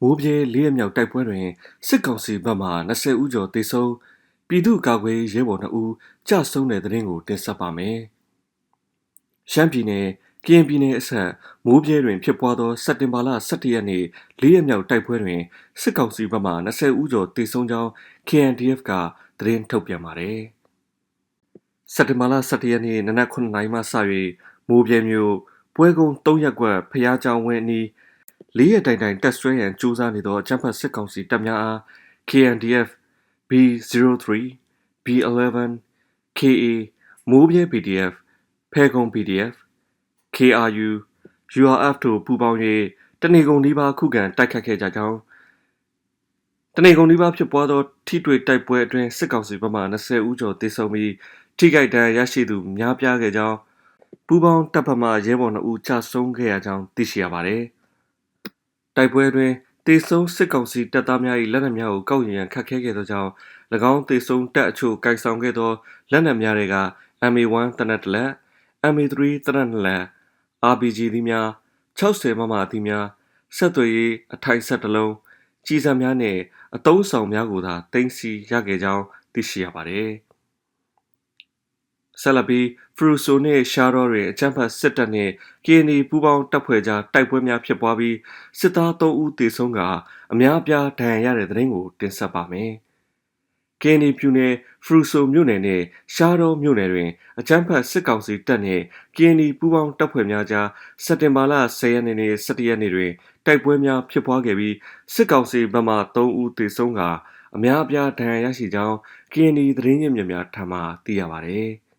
မိုးပြဲလေးရမြောက်တိုက်ပွဲတွင်စစ်ကောင်စီဘက်မှ20ဦးကျော်သေဆုံးပြည်သူ့ကာကွယ်ရေးဘော်2ဦးကြဆုံးတဲ့တဲ့ရင်ကိုတင်ဆက်ပါမယ်။ရှမ်းပြည်နယ်ကရင်ပြည်နယ်အဆက်မိုးပြဲတွင်ဖြစ်ပွားသောစက်တင်ဘာလ17ရက်နေ့လေးရမြောက်တိုက်ပွဲတွင်စစ်ကောင်စီဘက်မှ20ဦးကျော်သေဆုံးကြောင်း KNDF ကသတင်းထုတ်ပြန်ပါတယ်။စက်တင်ဘာလ17ရက်နေ့နနက်9:00နာရီမှစ၍မိုးပြဲမြို့ပွဲကုန်း3ရက်ကွက်ဖျားကြောင်ဝင်းအနီး လေးရတိုင်တိုင်တက်ဆွဲရန်ကြိုးစားနေသောအကြမ်းဖက်စစ်ကောင်စီတပ်များအား KNDF B03 B11 KA မိုးပြဲ PDF ဖဲကုံ PDF KRU URF တို့ပူးပေါင်း၍တနေကုန်ဒီပါခုခံတိုက်ခတ်ခဲ့ကြကြောင်းတနေကုန်ဒီပါဖြစ်ပွားသောထိတွေ့တိုက်ပွဲအတွင်းစစ်ကောင်စီဘက်မှ20ဦးကျော်သေဆုံးပြီးထိခိုက်ဒဏ်ရာရရှိသူများပြားခဲ့ကြောင်းပူးပေါင်းတပ်ဖက်မှရဲဘော်2ဦးကြာဆုံးခဲ့ရကြောင်းသိရှိရပါတယ်။ တိုက်ပွဲတွင်တေဆုံးစစ်ကောင်စီတပ်သားများ၏လက်နက်များကိုကောက်ယူရန်ခက်ခဲခဲ့သောကြောင့်၎င်းတေဆုံးတပ်အချို့ကိုင်ဆောင်ခဲ့သောလက်နက်များတွေက MA1 တနက်တလက် MA3 တနက်နလက် RPG သီးများ60မမသီးများဆက်သွယ်ရေးအထိုင်ဆက်တလုံးကြီးစံများနှင့်အတုံးဆောင်များကိုသာတင်စီရခဲ့ကြောင်းသိရှိရပါသည်။ဆက်လက်ပြီး ဖရူဆိုနှင့်ရှာရော့တွင်အကြမ်းဖက်စစ်တပ်နှင့် KNY ပူးပေါင်းတပ်ဖွဲ့ကြားတိုက်ပွဲများဖြစ်ပွားပြီးစစ်သား3ဦးသေဆုံးကအများအပြားဒဏ်ရာရတဲ့တဲ့ရင်ကိုတင်ဆက်ပါမယ်။ KNY ပြည်နယ်ဖရူဆိုမြို့နယ်နှင့်ရှာရော့မြို့နယ်တွင်အကြမ်းဖက်စစ်ကောင်စီတပ်နှင့် KNY ပူးပေါင်းတပ်ဖွဲ့များကြားစက်တင်ဘာလ10ရက်နေ့နှင့်17ရက်နေ့တွင်တိုက်ပွဲများဖြစ်ပွားခဲ့ပြီးစစ်ကောင်စီဘက်မှ3ဦးသေဆုံးကအများအပြားဒဏ်ရာရရှိကြောင်း KNY သတင်းရင်းမြစ်များထံမှသိရပါသည်။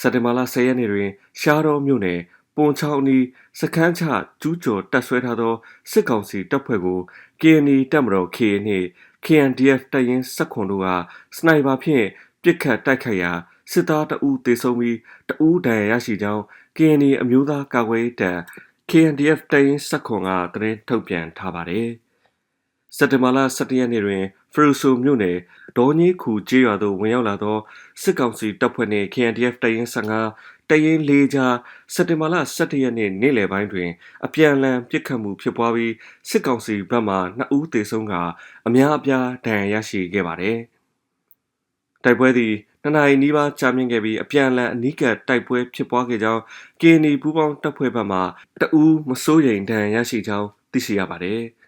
စက်တင်ဘာလ10ရက်နေ့တွင် ရှားတော်မြို့နယ်ပွန်ချောင်းနီစခန်းချကျူးကျော်တပ်ဆွဲထားသောစစ်ကောင်စီတပ်ဖွဲ့ကို KNI တပ်မတော် KA နှင့် KNDF တပ်ရင်းစက်ခွန်တို့ကစနိုက်ပါဖြင့်ပစ်ခတ်တိုက်ခိုက်ရာစစ်သားတအူးသေဆုံးပြီးတအူးဒဏ်ရာရရှိကြောင်း KNI အမျိုးသားကာကွယ်ရေးတပ် KNDF တပ်ရင်းစက်ခွန်ကသတင်းထုတ်ပြန်ထားပါတယ်။စက်တင်ဘာလ17ရက်နေ့တွင် ဖရူဆိုမြို့နယ်ဒေါ်ကြီးခူကျေးရွာသို့ဝင်ရောက်လာသောစစ်ကောင်စီတပ်ဖွဲ့နှင့် KNDF တရင်15တရင်၄ကြားစက်တင်ဘာလ17ရက်နေ့နေ့လယ်ပိုင်းတွင် အပြန်အလှန်ပစ်ခတ်မှုဖြစ်ပွားပြီးစစ်ကောင်စီဘက်မှ2ဦးသေဆုံးကအများအပြားဒဏ်ရာရရှိခဲ့ပါသည်။တိုက်ပွဲသည်နှစ်နာရီနီးပါးကြာမြင့်ခဲ့ပြီးအပြန်အလှန်အနီးကပ်တိုက်ပွဲဖြစ်ပွားခဲ့ကြောင်း KNY ပူးပေါင်းတပ်ဖွဲ့ဘက်မှတအူးမစိုးရိမ်ဒဏ်ရာရရှိကြောင်းသိရှိရပါတယ်။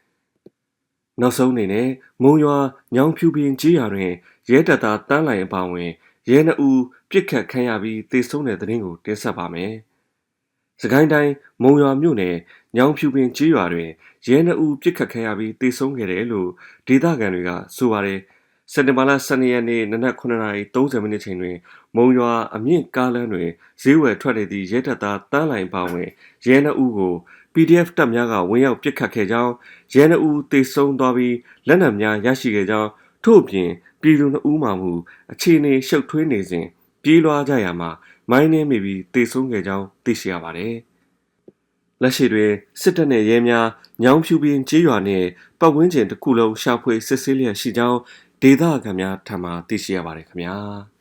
နောက်ဆုံးအနေနဲ့မုံရွာညောင်ဖြူပင်ကြီးရွာတွင်ရဲတပ်သားတန်းလိုင်အပါဝင်ရဲနှအူပြစ်ခတ်ခံရပြီးသေဆုံးတဲ့တဲ့ရင်ကိုတင်ဆက်ပါမယ်။စကိုင်းတိုင်းမုံရွာမြို့နယ်ညောင်ဖြူပင်ကြီးရွာတွင်ရဲနှအူပြစ်ခတ်ခံရပြီးသေဆုံးခဲ့တယ်လို့ဒေသခံတွေကဆိုပါတယ်။စက်တင်ဘာလ12ရက်နေ့နနက်9:30မိနစ်ချိန်တွင်မုံရွာအမြင့်ကားလမ်းတွင်ဈေးဝယ်ထွက်နေသည့်ရဲတပ်သားတန်းလိုင်ပါဝင်ရဲနှအူကို PDF တပ်များကဝင်ရောက်ပစ်ခတ်ခဲ့ကြောင်းရဲနှဦးတေဆုံးသွားပြီးလက်နက်များရရှိခဲ့ကြောင်းထို့အပြင်ပြည်သူနှဦးမှမူအခြေအနေရှုပ်ထွေးနေစဉ်ပြေးလွှားကြရမှာမိုင်းနှင်းမိပြီးတေဆုံးခဲ့ကြောင်းသိရှိရပါတယ်။လက်ရှိတွင်စစ်တပ်နှင့်ရဲများညောင်ဖြူပင်ကြေးရွာနှင့်ပတ်ဝန်းကျင်တစ်ခုလုံးရှာဖွေစစ်ဆေးလျက်ရှိကြောင်းဒေသခံများထံမှသိရှိရပါတယ်ခင်ဗျာ။